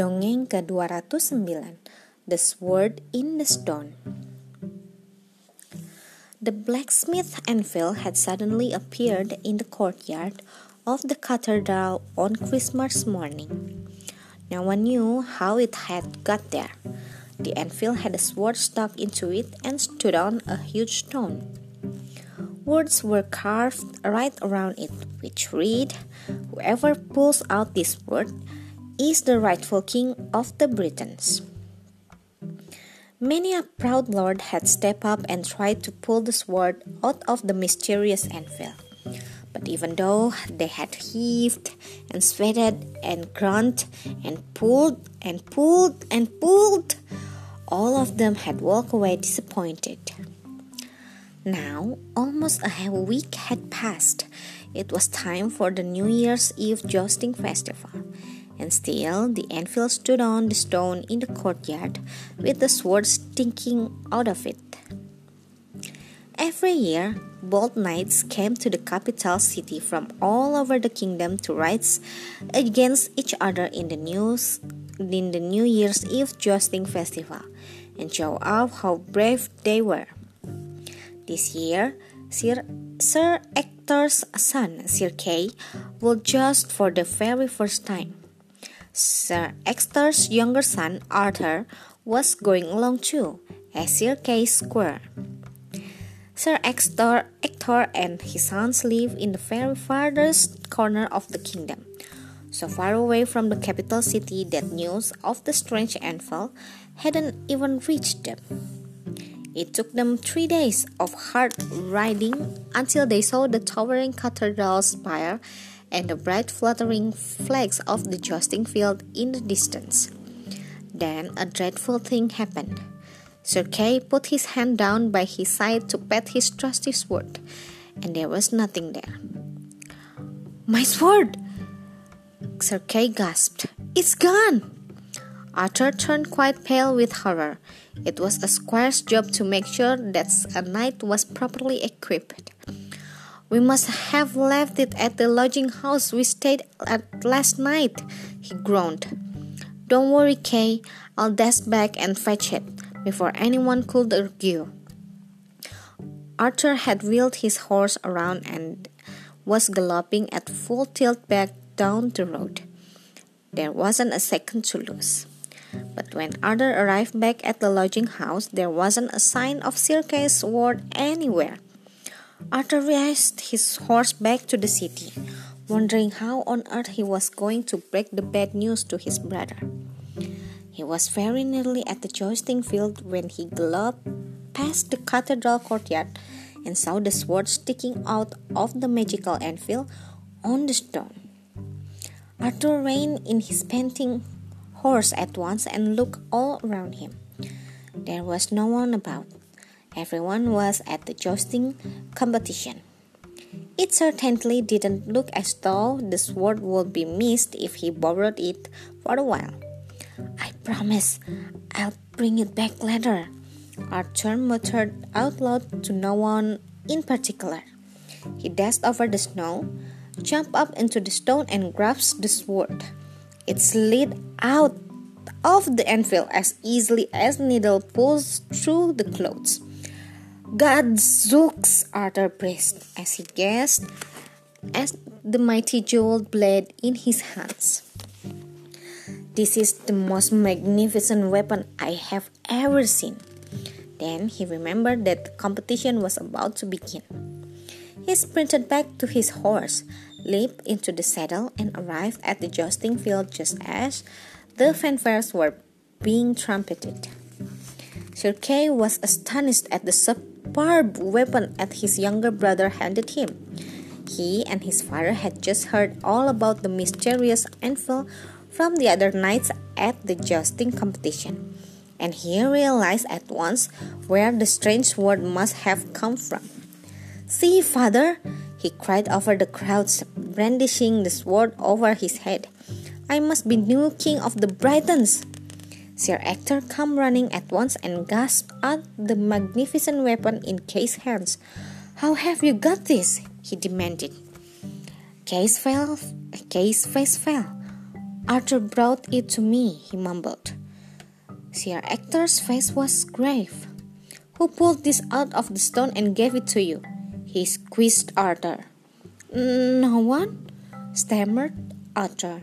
Dongeng ke-209 The Sword in the Stone The blacksmith anvil had suddenly appeared in the courtyard of the cathedral on Christmas morning. No one knew how it had got there. The anvil had a sword stuck into it and stood on a huge stone. Words were carved right around it, which read, Whoever pulls out this sword is the rightful king of the Britons. Many a proud lord had stepped up and tried to pull the sword out of the mysterious anvil. But even though they had heaved and sweated and grunted and pulled and pulled and pulled, all of them had walked away disappointed. Now, almost a week had passed. It was time for the New Year's Eve jousting festival and still the anvil stood on the stone in the courtyard with the sword sticking out of it. Every year, bold knights came to the capital city from all over the kingdom to ride against each other in the news in the New Year's Eve jousting festival and show off how brave they were. This year, Sir, Sir Ector's son, Sir Kay, will joust for the very first time. Sir Ector's younger son, Arthur, was going along too, as Sir Kay's squire. Sir Ector, Ector and his sons live in the very farthest corner of the kingdom, so far away from the capital city that news of the strange anvil hadn't even reached them. It took them three days of hard riding until they saw the towering cathedral spire and the bright fluttering flags of the jousting field in the distance. Then a dreadful thing happened. Sir Kay put his hand down by his side to pat his trusty sword, and there was nothing there. My sword! Sir Kay gasped. It's gone! Arthur turned quite pale with horror. It was a squire's job to make sure that a knight was properly equipped. We must have left it at the lodging house we stayed at last night, he groaned. Don't worry, Kay, I'll dash back and fetch it before anyone could argue. Arthur had wheeled his horse around and was galloping at full tilt back down the road. There wasn't a second to lose. But when Arthur arrived back at the lodging house, there wasn't a sign of Sir Kay's sword anywhere. Arthur raced his horse back to the city, wondering how on earth he was going to break the bad news to his brother. He was very nearly at the jousting field when he galloped past the cathedral courtyard and saw the sword sticking out of the magical anvil on the stone. Arthur reined in his panting horse at once and looked all around him. There was no one about. Everyone was at the jousting competition. It certainly didn't look as though the sword would be missed if he borrowed it for a while. I promise I'll bring it back later, Arthur muttered out loud to no one in particular. He dashed over the snow, jumped up into the stone, and grasped the sword. It slid out of the anvil as easily as needle pulls through the clothes. Gadzooks, Arthur praised as he gazed at the mighty jeweled blade in his hands. This is the most magnificent weapon I have ever seen. Then he remembered that the competition was about to begin. He sprinted back to his horse, leaped into the saddle, and arrived at the jousting field just as the fanfares were being trumpeted. Sir Kay was astonished at the superb weapon that his younger brother handed him. He and his father had just heard all about the mysterious anvil from the other knights at the jousting competition, and he realized at once where the strange word must have come from. See, father, he cried over the crowds, brandishing the sword over his head. I must be new king of the Britons. Sir Ector came running at once and gasped at the magnificent weapon in Kay's hands. How have you got this? he demanded. Kay's, fell, Kay's face fell. Arthur brought it to me, he mumbled. Sir Ector's face was grave. Who pulled this out of the stone and gave it to you? He squeezed Arthur. No one, stammered Arthur.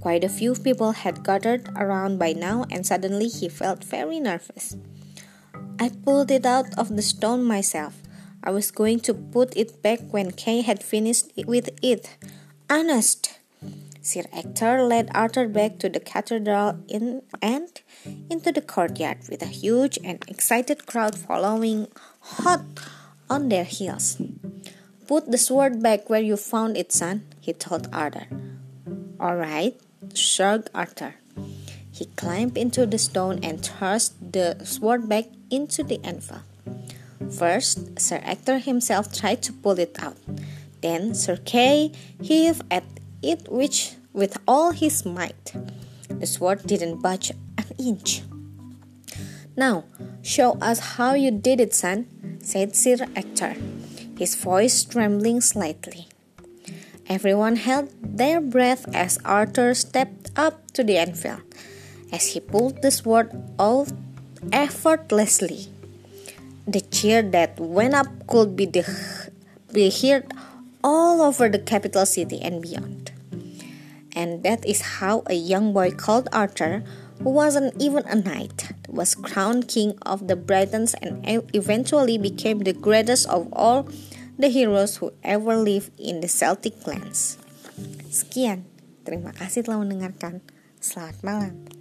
Quite a few people had gathered around by now, and suddenly he felt very nervous. I pulled it out of the stone myself. I was going to put it back when Kay had finished with it. Honest. Sir Ector led Arthur back to the cathedral in, and into the courtyard with a huge and excited crowd following hot on their heels. Put the sword back where you found it, son, he told Arthur. All right, shrugged Arthur. He climbed into the stone and thrust the sword back into the anvil. First, Sir Ector himself tried to pull it out. Then Sir Kay heaved at it which with all his might. The sword didn't budge an inch. Now, show us how you did it, son, said Sir Ector, his voice trembling slightly. Everyone held their breath as Arthur stepped up to the anvil, as he pulled the sword out effortlessly. The cheer that went up could be, the, be heard all over the capital city and beyond. And that is how a young boy called Arthur, who wasn't even a knight, was crowned king of the Britons and eventually became the greatest of all the heroes who ever lived in the Celtic lands. Sekian, terima kasih telah mendengarkan. Selamat malam.